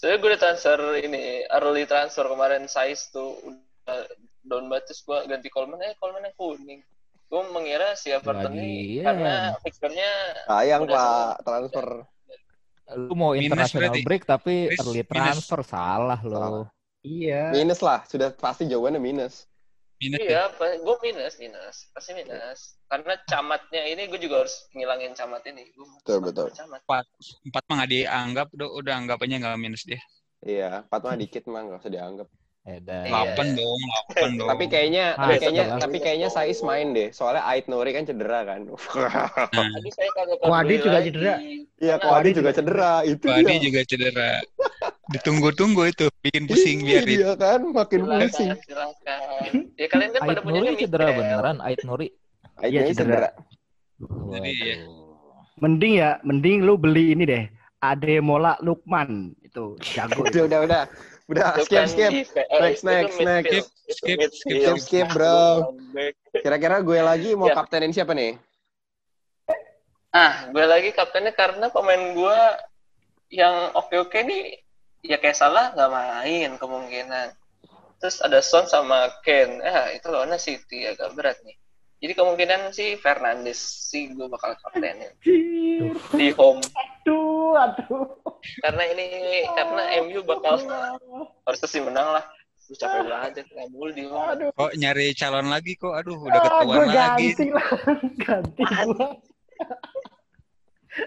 Soalnya gue udah transfer ini early transfer kemarin size tuh udah down batas gue ganti Coleman eh Coleman yang kuning. Gue mengira si Everton ini
Lagian.
karena fixernya
Sayang Pak, transfer.
Lu mau
Minus
international
berarti.
break tapi
Minus,
early
minus.
transfer salah lo.
Iya.
Minus lah, sudah pasti jawabannya minus.
Minus ya.
iya gue minus minus pasti minus karena camatnya ini gue juga harus ngilangin camat ini. Gue
Betul, betul.
Camat.
Empat, empat mah nggak dianggap, udah, udah anggapannya nggak minus dia.
Iya, empat mah dikit mah nggak usah dianggap.
Edan.
Iya.
Delapan dong, delapan dong.
Tapi kayaknya,
Ah,
tapi kayaknya,
setelah.
tapi kayaknya Sais main deh. Soalnya Ait Nuri kan cedera kan.
Nah,
Tadi saya kagak
Wadi
peduli
juga cedera.
Iya, Kwadi juga cedera. Itu
Wadi juga cedera. Ditunggu-tunggu itu, bikin pusing biar
Iya, dia kan makin pusing.
Silakan, silakan. Ya kalian kan pada
Ait
punya
Nuri cedera beneran, Ait Nuri.
Ait
Iya,
Nuri
cedera.
Jadi, iya.
Waduh.
Mending ya, mending lu beli ini deh. Ademola Lukman itu jago.
Udah, udah, udah. Udah,
Itu
skip,
kan
skip.
di- eh,
Next, next, next.
Skip,
midfield.
skip, skip, bro. Kira-kira gue lagi mau
Ya.
kaptenin siapa nih?
Ah, gue lagi kaptennya karena pemain gue yang oke-oke nih ya kayak salah nggak main kemungkinan. Terus ada Son sama Ken. Ah, itu lawannya City agak berat nih. Jadi kemungkinan sih Fernandes sih gue bakal kaptenin di home.
Aduh, aduh.
Karena ini karena MU bakal harusnya sih menang lah. Terus capek banget kayak mulu di home.
Aduh.
Kok nyari calon lagi kok? Aduh, udah
Ah,
ketahuan lagi.
ganti lah. Ganti gua.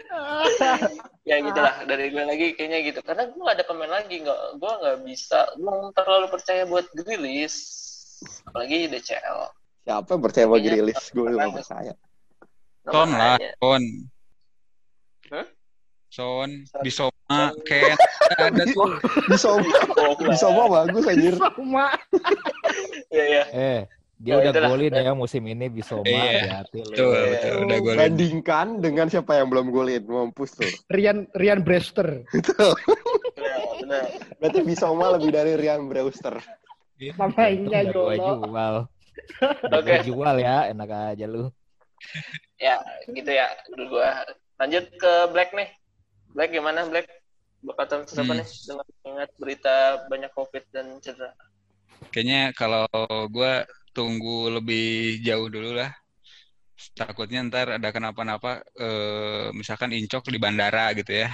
ya gitulah dari gue lagi kayaknya gitu karena gue gak ada pemain lagi nggak gue nggak bisa belum terlalu percaya buat Grilis apalagi DCL
Siapa yang percaya
Kayaknya
Grilis? Gue
Fernandes.
percaya.
Son lah,
Namanya.
Son.
Hah?
Son,
Son.
Bisoma, Ken, ada tuh.
Bisa
Oh,
bisa mau bagus anjir.
Sama.
ya ya
Eh, dia
Ya,
udah
itulah.
golin ya musim ini Bisoma,
Iya.
hati-hati lo.
Betul, betul, udah gue liat.
Bandingkan dengan siapa yang belum golin, mampus tuh.
Rian Rian Brewster.
benar benar
Berarti Bisoma lebih dari Rian Brewster.
Pemainnya
Udah gua
Jolo.
jual.
Oke.
gua jual ya, enak aja lu.
ya gitu ya dulu gue lanjut ke Black nih Black gimana Black bakal apa
Hmm.
nih dengan ingat berita banyak covid dan cedera
Kayaknya kalau gue tunggu lebih jauh dulu lah. Takutnya ntar ada kenapa-napa, eh, misalkan incok di bandara gitu ya.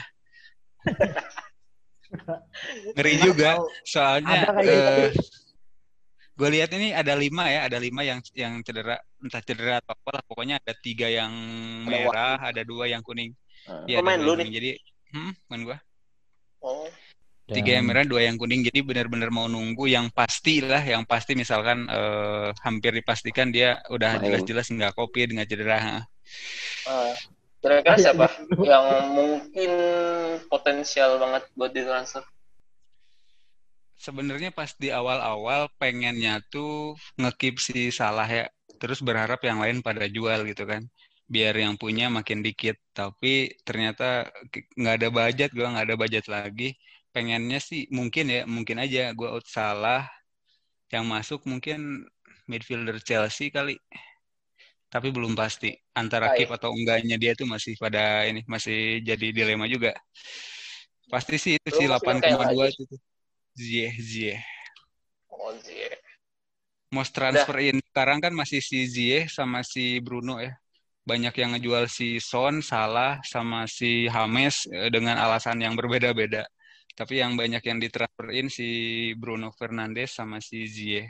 Ngeri juga, soalnya
kayak
eh, gue lihat ini ada lima ya, ada lima yang yang cedera, entah cedera atau apa lah. Pokoknya ada tiga yang merah, ada dua yang kuning. Ada
Pemain
dua
lu
yang kuning. Jadi, hmm, main gue.
oh
Tiga yang merah, dua yang kuning. Jadi benar-benar mau nunggu yang pasti lah, yang pasti misalkan eh, hampir dipastikan dia udah jelas-jelas nggak covid, nggak cedera.
ah. kira-kira siapa
ya.
yang mungkin potensial banget buat ditransfer
Sebenarnya pas di awal-awal pengennya tuh ngekip si Salah ya, terus berharap yang lain pada jual gitu kan, biar yang punya makin dikit. Tapi ternyata nggak ada budget, gua nggak ada budget lagi. Pengennya sih mungkin ya, mungkin aja gua out Salah, yang masuk mungkin midfielder Chelsea kali. Tapi belum pasti antara
Baik.
keep atau enggaknya dia tuh masih pada ini masih jadi dilema juga. Pasti sih itu sih
masukin kayak
8,2
lagi.
itu. Zie, Zie.
oh iya
Most transfer in sekarang kan masih si Zie sama si Bruno ya. Banyak yang ngejual si Son, Salah, sama si James eh, dengan alasan yang berbeda-beda. Tapi yang banyak yang ditransferin si Bruno Fernandes sama si Zie.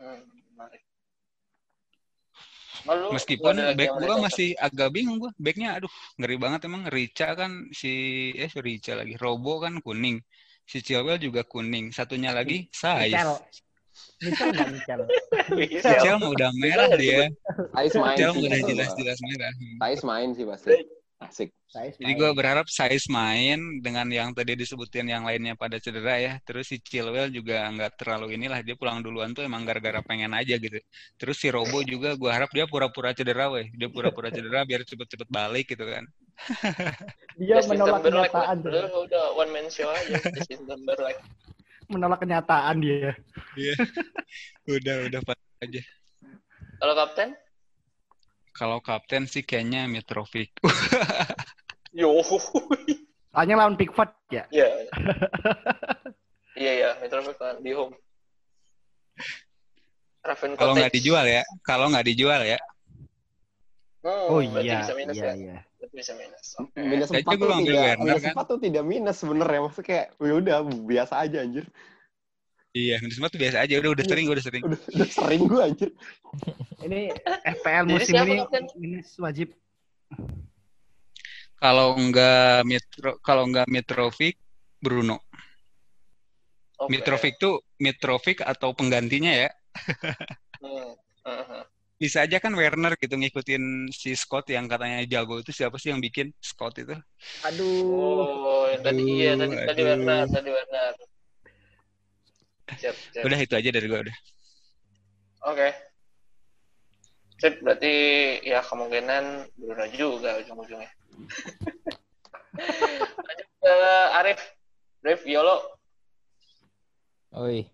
Hmm, menarik. Lalu,
Meskipun back
mau
masih agak bingung gua. Backnya aduh ngeri banget emang. Rica kan si eh si Rica lagi. Robo kan kuning. Si Chilwell juga kuning. Satunya lagi Saiz.
Michel. Michel nggak Michel.
Michel udah merah dia.
Ais main
Michel udah jelas-jelas merah.
Ais main sih pasti. Asik.
Saya
Jadi gue berharap Saiz main dengan yang tadi disebutin yang lainnya pada cedera ya. Terus si Chilwell juga nggak terlalu inilah dia pulang duluan tuh emang gara-gara pengen aja gitu. Terus si Robo juga gue harap dia pura-pura cedera weh. Dia pura-pura cedera biar cepet-cepet balik gitu kan.
dia
Justin
menolak kenyataan.
Lu udah one man show aja Justin Timberlake.
Menolak kenyataan dia.
Iya. udah udah pas aja.
Kalau kapten?
Kalau kapten sih kayaknya Mitrovic.
Yo.
Soalnya lawan Pickford ya.
Iya. Iya ya, Mitrovic kan di home. Raven
Kalau nggak dijual ya. Kalau nggak dijual ya.
Hmm,
Oh
berarti
iya,
bisa minus
iya,
ya.
iya.
Berarti bisa minus. Oke.
Minus
Kayaknya
empat
gua
tuh
ambil
tidak,
Werner,
minus
kan?
empat tuh tidak minus sebenarnya. Maksudnya kayak, ya udah biasa aja anjir.
Iya, empat tuh biasa aja. Udah udah
Iya.
sering, udah sering.
Udah, udah sering gue anjir.
Ini FPL musim ini minus wajib.
Kalau nggak Mitro, kalau nggak Mitrovic, Bruno.
Oke.
Mitrovic tuh Mitrovic atau penggantinya ya.
Hmm. Mhm.
Bisa aja kan Werner gitu ngikutin si Scott yang katanya jago itu siapa sih yang bikin Scott itu?
Aduh.
Oh, yang tadi iya tadi tadi. Werner, tadi Werner. Siap, siap.
Udah itu aja dari gue udah.
Oke. Sip, berarti ya kemungkinan Bruno juga ujung-ujungnya. Lanjut ke Arif. Arif, Yolo.
Oi.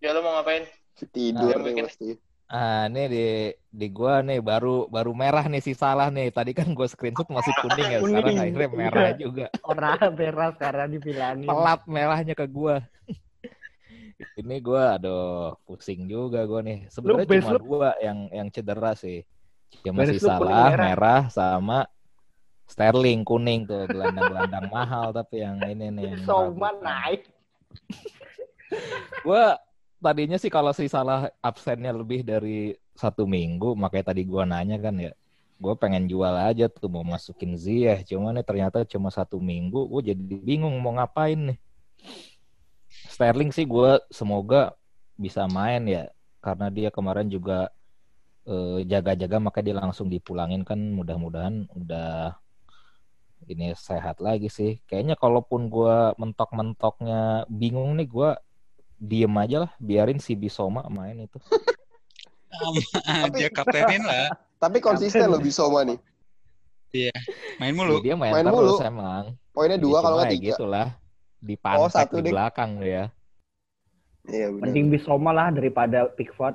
Yolo mau ngapain?
Tidur
Ah,
nih
mungkin.
pasti.
Ah, ini di di gua nih baru baru merah nih si salah nih. Tadi kan gua screenshot masih kuning ya, sekarang akhirnya merah
Iya.
juga.
Orang merah sekarang dibilangin.
Pelat merahnya ke gua. Ini gua aduh pusing juga gua nih. Sebenarnya cuma dua yang yang cedera sih.
Base lu kuning
salah
merah.
merah sama Sterling kuning tuh gelandang-gelandang mahal tapi yang ini nih. yang
Soma naik.
Gua tadinya sih kalau si salah absennya lebih dari satu minggu, makanya tadi gua nanya kan ya, gue pengen jual aja tuh mau masukin Ziyech, cuman nih ternyata cuma satu minggu, gue jadi bingung mau ngapain nih. Sterling sih gue semoga bisa main ya, karena dia kemarin juga eh, jaga-jaga makanya dia langsung dipulangin kan mudah-mudahan udah ini sehat lagi sih. Kayaknya kalaupun gue mentok-mentoknya bingung nih gue diem aja lah, biarin si Bisoma main itu.
Aja kaptenin lah.
Tapi konsisten loh Bisoma nih.
Main mulu.
Dia main,
Main
terus
mulu.
emang.
Poinnya
Ya,
dua kalau nggak
ya
tiga.
gitu lah.
Oh,
Dipantek
satu
di belakang ya.
Iya benar.
Mending Bisoma lah daripada Pickford.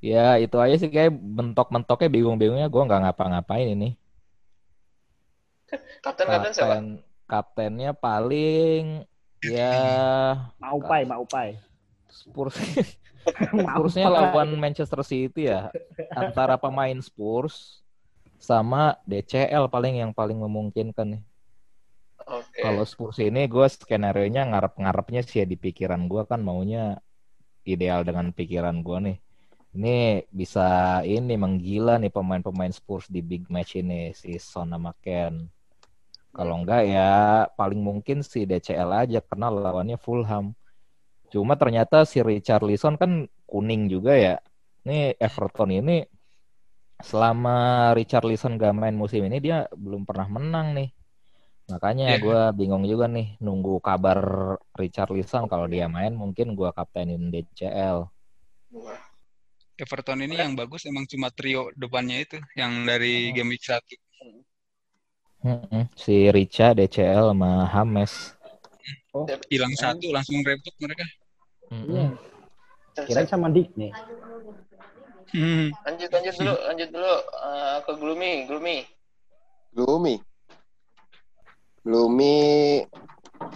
Ya itu aja sih kayak bentok-mentoknya bingung-bingungnya gue nggak ngapa-ngapain ini.
Kapten-kapten siapa?
Kapten kaptennya paling ya
Mau pai, mau pai.
Spurs Spursnya lawan Manchester City ya. Antara pemain Spurs sama DCL paling yang paling memungkinkan nih.
Oke.
Kalau Spurs ini gue skenario nya ngarep-ngarepnya sih ya di pikiran gue kan maunya ideal dengan pikiran gue nih. Ini bisa ini menggila nih pemain-pemain Spurs di big match ini si Son sama Ken. Kalau enggak ya paling mungkin si DCL aja karena lawannya Fulham. Cuma ternyata si Richarlison kan kuning juga ya. Nih Everton ini selama Richarlison gak main musim ini dia belum pernah menang nih. Makanya
Iya.
gue bingung juga nih nunggu kabar Richarlison kalau dia main mungkin gue kaptenin DCL.
Everton ini yang bagus emang cuma trio depannya itu yang dari game week 1.
Mm-mm. Si Richa, DCL sama Hames.
Oh,
Hilang satu langsung repot mereka.
Iya. Kirain sama Dick nih.
Hmm.
Lanjut, lanjut dulu, lanjut dulu Eh, ke Gloomy, Gloomy.
Gloomy. Gloomy,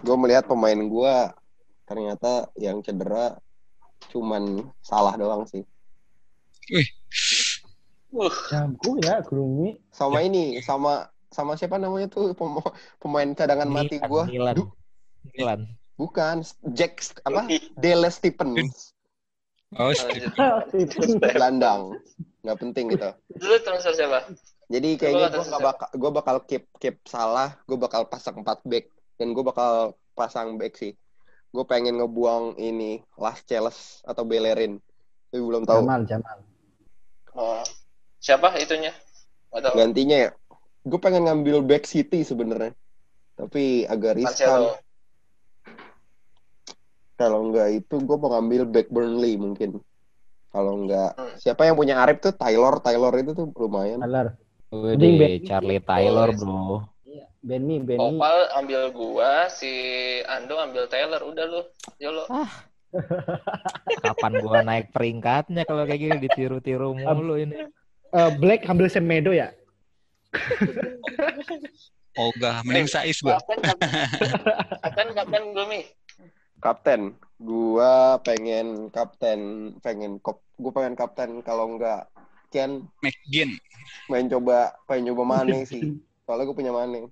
gue melihat pemain gue ternyata yang cedera cuman salah doang sih.
Uh,
Jago ya, Gloomy.
Sama ini, sama sama siapa namanya tuh pem- pemain cadangan mati
Milan,
gue?
Milan. Milan.
Bukan, Jack apa? Dele Stevens,
Oh,
lanjut.
gelandang. Nggak penting gitu.
Dulu transfer siapa?
Jadi kayaknya gue bakal gue bakal keep keep salah, gue bakal pasang 4 back dan gue bakal pasang back sih. Gue pengen ngebuang ini Las Celes atau Bellerin. Tapi belum tahu
Jamal, Jamal.
Oh, siapa itunya? Tahu.
gantinya ya. gue pengen ngambil back City sebenarnya. Tapi agak riskan. Kalau enggak itu gue mau ngambil back Burnley mungkin. Kalau enggak,
Hmm.
siapa yang punya Arif tuh Taylor, Taylor itu tuh lumayan.
Taylor. Benny.
Charlie Taylor, bro.
Iya, Benny, Benny.
Opal ambil gua, si Ando ambil Taylor. Udah lu. Yolo.
Kapan gua naik peringkatnya kalau kayak gini ditiru-tiru mulu ini.
Eh, Black ambil Semedo ya?
Ogah, mending Sais gua.
Kapan, kapan, kapan Gloomy?
Kapten, gua pengen kapten, pengen kop, gua pengen kapten kalau enggak Ken
McGinn.
main coba pengen coba Mane sih. Soalnya gue punya Mane.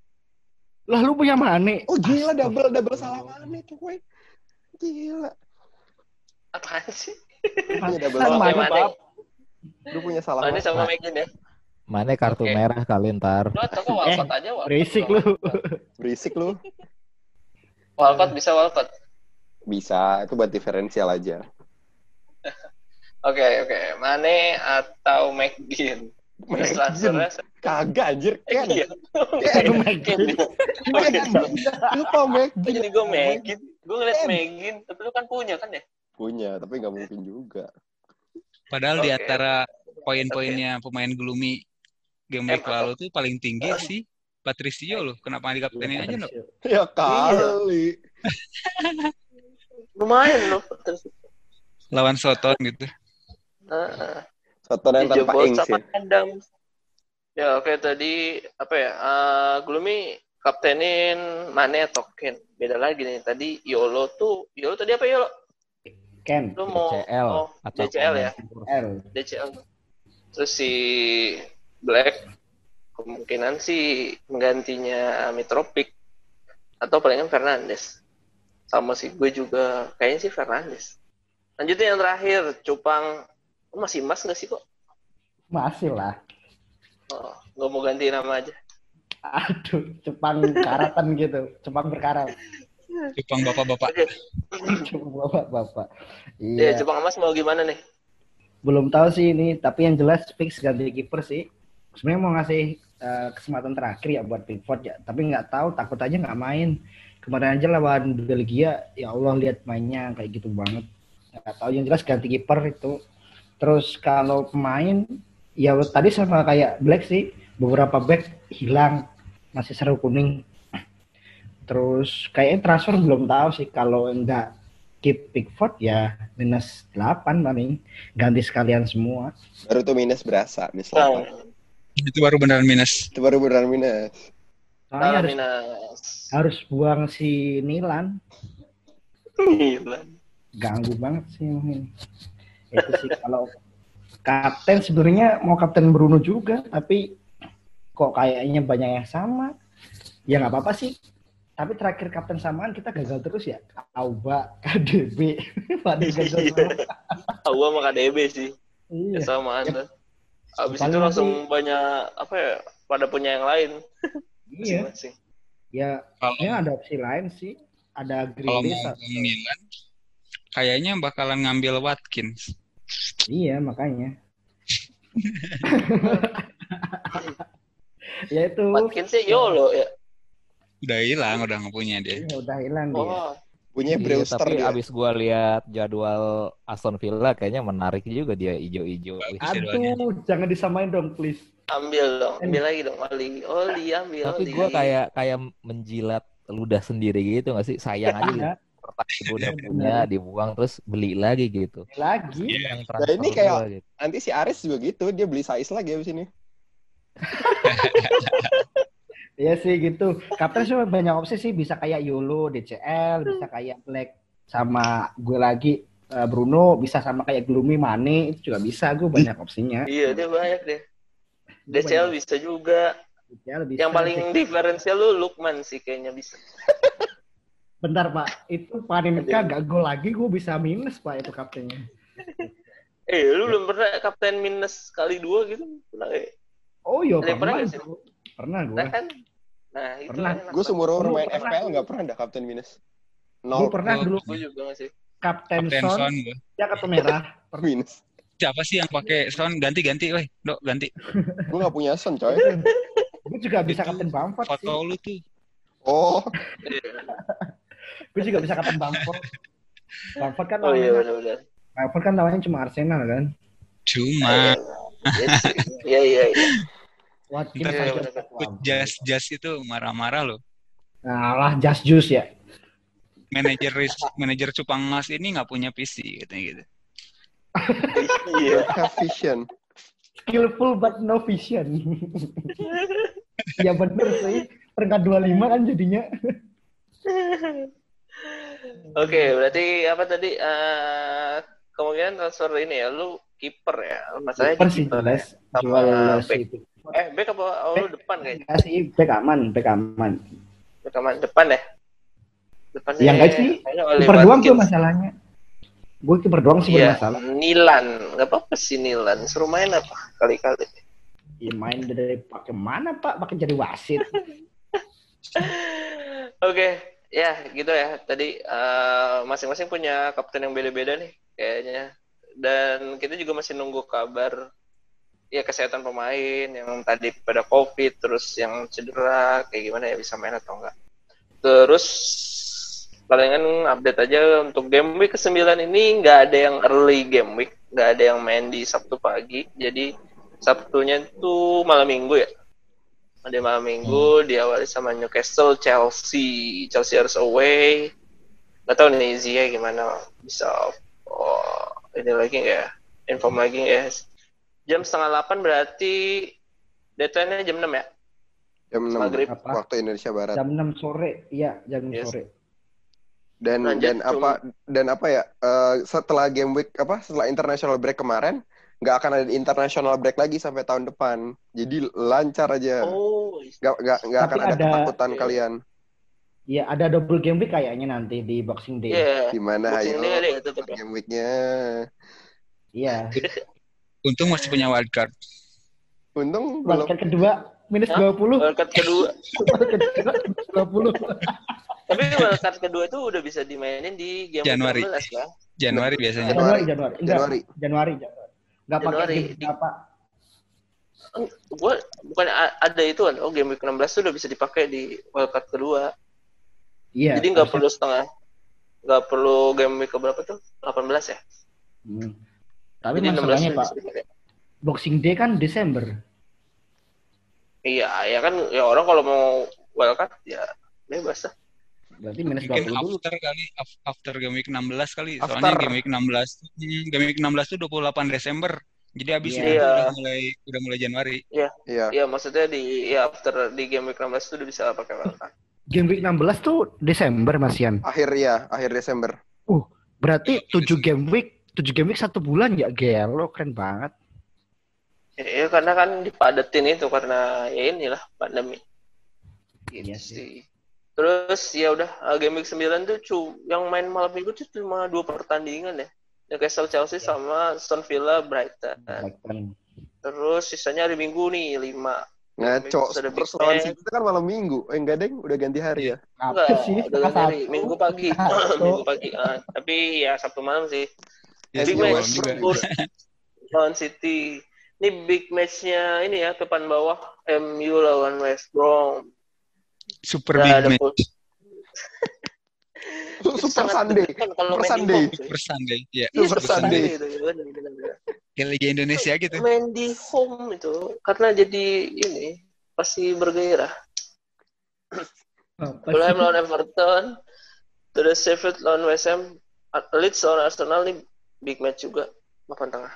Lah lu punya Mane?
Oh gila double double salah Mane cuy. Gila.
Apaan sih?
Punya double
Kan
salah.
Mane,
Mane.
Lu punya salah
Mane
Mane.
sama Megan ya?
Mana kartu
Oke.
merah kali ntar.
Lu atau Walcott aja? Walcott
Berisik lu.
Berisik lu.
Walcott bisa Walcott.
Bisa, itu buat diferensial aja.
Oke, oke. Mane atau McGinn? Terus transfernya
Kagak anjir, Ken.
Iya.
Ken.
Lu Megan.
Lupa.
Kok jadi gue Megan? Gue ngeliat
Ken.
Megan, tapi lu kan punya kan ya?
Punya, tapi nggak mungkin juga.
Padahal di
Oke.
antara poin-poinnya pemain Gloomy game week lalu tuh paling tinggi sih Patricio loh. Kenapa nggak dikaptenin aja loh?
Ya kali.
Lumayan loh. Terus,
Lawan Soton gitu.
Uh,
Soton yang tanpa
dijebol
ings
sama
ya.
Ya oke tadi apa ya? Uh, Gloomy kaptenin Mane atau Ken. Beda lagi nih. Tadi Yolo tuh, Yolo tadi apa Yolo?
Ken.
Lu mau
DCL
oh,
atau
DCL ya?
L.
DCL. Terus si Black kemungkinan sih menggantinya Mitrovic atau palingan Fernandes. Sama sih gue juga kayaknya sih Fernandes. Lanjutin yang terakhir, Cupang masih emas nggak sih kok?
Masih lah.
Oh, nggak mau ganti nama aja.
Aduh, Jepang karatan gitu. Jepang berkarat.
Jepang bapak-bapak.
Jepang bapak-bapak.
Iya,
Iya.
Jepang emas mau gimana nih?
Belum tahu sih ini, tapi yang jelas fix ganti kiper sih. Sebenarnya mau ngasih eh, kesempatan terakhir ya buat Pickford ya, tapi nggak tahu takut aja nggak main. Kemarin aja lawan Belgia, ya Allah lihat mainnya kayak gitu banget. Nggak tahu yang jelas ganti kiper itu. Terus kalau pemain, ya tadi sama kayak Black sih, beberapa back hilang, masih seru kuning. Terus kayaknya transfer belum tahu sih kalau enggak keep Pickford ya minus 8 paling ganti sekalian semua.
Baru tuh minus berasa, minus
Nah,
8.
Itu baru beneran minus.
Itu baru beneran minus.
Soalnya
nah,
harus,
minus.
harus buang si Nilan,
Gila.
ganggu banget sih ini. Itu sih kalau kapten sebenarnya mau kapten Bruno juga, tapi kok kayaknya banyak yang sama. Ya nggak apa-apa sih. Tapi terakhir kapten samaan kita gagal terus ya. Auba, KDB, pada gagal
Iya.
semua.
Gua sama KDB sih. Ya
Iya.
sama Anda. Abis
Paling
itu
nanti-
langsung banyak apa ya? Pada punya yang lain.
Iya.
Masing-masing.
Ya,
Kalau
ya ada opsi lain sih. Ada
mau
atau-
Milan, kayaknya bakalan ngambil Watkins.
Iya, makanya. ya itu
Watkins sih YOLO ya.
Udah hilang, udah nggak punya dia.
ya udah hilang dia.
Oh,
Punya
Iya,
Brewster
tapi
dia.
abis gua lihat jadwal Aston Villa kayaknya menarik juga dia ijo-ijo.
Aduh, jangan disamain dong, please.
ambil dong. Ambil lagi dong Oli. Oli ambil.
Tapi gua kayak kayak menjilat ludah sendiri gitu nggak sih? Sayang aja gitu. Kertas gua udah
Bener.
punya dibuang terus beli lagi gitu.
lagi.
Iya,
Yang
Nah, ini kayak-
gua gitu.
Nanti si Aris juga gitu, dia beli size lagi abis ini.
Iya sih gitu. Kapten cuma banyak opsi sih, bisa kayak Yolo, DCL, bisa kayak Black sama gue lagi eh, Bruno, bisa sama kayak Gloomy Mane, itu juga bisa gue banyak opsinya.
Iya, dia banyak deh. DCL
banyak.
bisa juga.
DCL bisa.
Yang paling diferensial lu Lukman sih kayaknya bisa.
Bentar Pak, itu Panenka gak gol lagi, gue bisa minus Pak itu kaptennya.
Eh, lu belum pernah kapten minus kali dua gitu? Pernah ya?
Oh iya
pernah
pernah,
sih?
gua. pernah gue.
Nah kan? Nah, itu
Pernah.
Gue seumur umur main
pernah.
FPL nggak pernah ada kapten minus.
Gue
Nol
pernah
Gua-
dulu
Gue juga nggak sih.
Kapten
Kapten
Son,
Son
ya kartu merah.
minus.
Siapa sih yang pakai Son ganti-ganti, weh, Dok, ganti.
Gue nggak punya son coy.
Gue juga bisa kapten Bamford sih.
Foto lu tuh.
Oh,
Gue juga bisa kapten Bamford. Bamford kan
Oh iya
lawannya,
benar-benar.
Bamford kan lawannya cuma Arsenal kan.
Cuma
Iya iya iya.
Watkins
Ntar
Iya,
aja.
bener.
ikut jas-jas itu marah-marah loh.
Nah lah, just juice ya.
Manajer manajer cupang mas ini nggak punya PC katanya gitu.
Iya.
vision.
Skillful but no vision. ya bener sih. Peringkat 25 kan jadinya.
Oke, berarti apa tadi? eh kemungkinan transfer ini ya, lu kiper ya. Masalahnya di
sih
kiper ya.
jelas.
Sama back.
itu.
Eh, back apa? Oh, lu depan kayaknya.
Enggak sih, back aman, back aman.
Back aman. Depan ya? Depan
Ya enggak sih. Kiper doang tuh masalahnya. Gue kiper doang sih
Iya,
bermasalah.
Nilan. Gak apa-apa sih Nilan. Suruh main apa? Kali-kali.
Ya main dari pakai mana Pak? Pakai jadi wasit.
Oke, ya gitu ya. Tadi eh, masing-masing punya kapten yang beda-beda nih kayaknya. Dan kita juga masih nunggu kabar ya kesehatan pemain yang tadi pada covid, terus yang cedera kayak gimana ya bisa main atau enggak. Terus palingan update aja untuk game week ke-9 ini nggak ada yang early game week, nggak ada yang main di Sabtu pagi. Jadi Sabtunya itu malam minggu ya. Ada malam minggu diawali sama Newcastle, Chelsea, Chelsea harus away. Gak tahu nih Zia gimana bisa oh, ini lagi nggak ya? Inform lagi nggak ya? Jam setengah delapan berarti deadline-nya jam 6 ya?
Jam 6
Maghrib.
Apa?
waktu Indonesia Barat.
Jam 6 sore. Iya, jam 6
Yes.
sore.
Dan
Lanjut,
dan apa dan apa ya? eh, setelah game week apa? Setelah international break kemarin, nggak akan ada international break lagi sampai tahun depan. Jadi lancar aja.
Oh,
Nggak nggak nggak akan ada,
ada-
ketakutan
Iya.
kalian.
Iya, ada double game week kayaknya nanti di Boxing Day.
iya.
Gimana
Boxing
ayo?
Day ada ya ya?
Game weeknya.
Iya.
Untung masih punya wildcard.
Untung belum.
Wildcard kedua minus
Hah?
20.
Wildcard kedua.
Wildcard kedua minus 20.
Tapi wildcard kedua itu udah bisa dimainin di game
Januari.
16 ya.
Januari biasanya.
Januari, Januari. Enggak,
Januari.
Januari. Januari. Enggak pakai apa?
Gue bukan ada itu kan. Oh, game week 16 tuh udah bisa dipakai di wildcard kedua.
Iya.
Jadi nggak perlu setengah. Nggak perlu game week berapa tuh? 18 ya?
Hmm. Tapi
Jadi 16
masalahnya Pak. Boxing Day kan Desember.
Iya, ya kan ya orang kalau mau wildcard ya bebas lah.
Berarti minus
Mungkin
20 dulu.
after kali, af- after game week 16 kali.
After.
Soalnya game week 16, tuh- hmm, game week 16 tuh 28 Desember. Jadi habis
Iya.
itu
Iya.
udah mulai udah mulai Januari.
Iya.
Iya, maksudnya di ya after di game week 16 itu udah bisa pakai wildcard.
Game week 16 tuh Desember Mas Yan.
Akhir ya, akhir Desember.
Berarti 7 game week, 7 game week satu bulan ya gelo keren banget.
Iya, karena kan dipadetin itu karena ya inilah pandemi. Gitu
Iya
sih.
sih.
Terus ya udah uh, game week 9 tuh cu yang main malam minggu tuh cuma dua pertandingan ya. Newcastle Chelsea
Iya.
sama Aston Villa Brighton.
Brighton.
Terus sisanya hari Minggu nih 5.
Ngaco,
big
lawan. City itu kan malam minggu. Eh enggak, Deng. Udah ganti hari ya.
Enggak,
Apa sih?
udah dari
satu.
Minggu pagi. Minggu pagi. ah. tapi ya Sabtu malam sih.
Ya,
big match. Spurs lawan City. Ini big match-nya ini ya depan bawah MU lawan West Brom.
Super
Nggak
big match
Super Sunday.
deg-degan kalau
Super Sunday.
Super Sunday. Ya,
Iya,
Super Sunday.
Kayak Liga Indonesia gitu.
Main di home itu karena jadi ini pasti bergairah. Fulham lawan Everton, terus Sheffield lawan West Ham, Leeds lawan Arsenal nih big match juga makan tengah.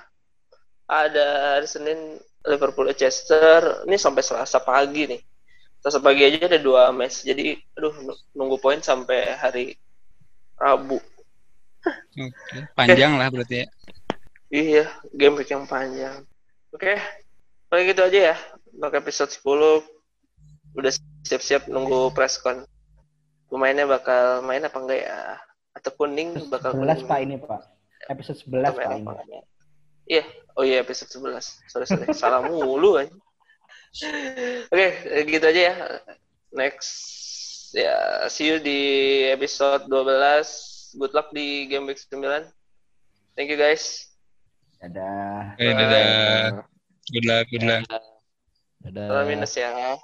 Ada hari Senin Liverpool Leicester, ini sampai Selasa pagi nih. Selasa pagi aja ada dua match, jadi aduh nunggu poin sampai hari Rabu.
Oke. Panjang lah berarti ya.
Iya, game week yang panjang. Oke, paling gitu aja ya. Untuk episode 10 udah siap-siap nunggu presscon. Pemainnya bakal main apa enggak ya? Atau kuning bakal
11
kuning.
Pak ini Pak. Episode 11
Atau
Pak ini.
enggak? Iya, oh iya episode 11. Sorry, sorry. Salah mulu aja. Oke, gitu aja ya. Next ya see you di episode 12. Good luck di game week 9. Thank you guys.
Dadah.
Eh, dadah. Good luck, good luck.
Dadah.
Salam minus ya.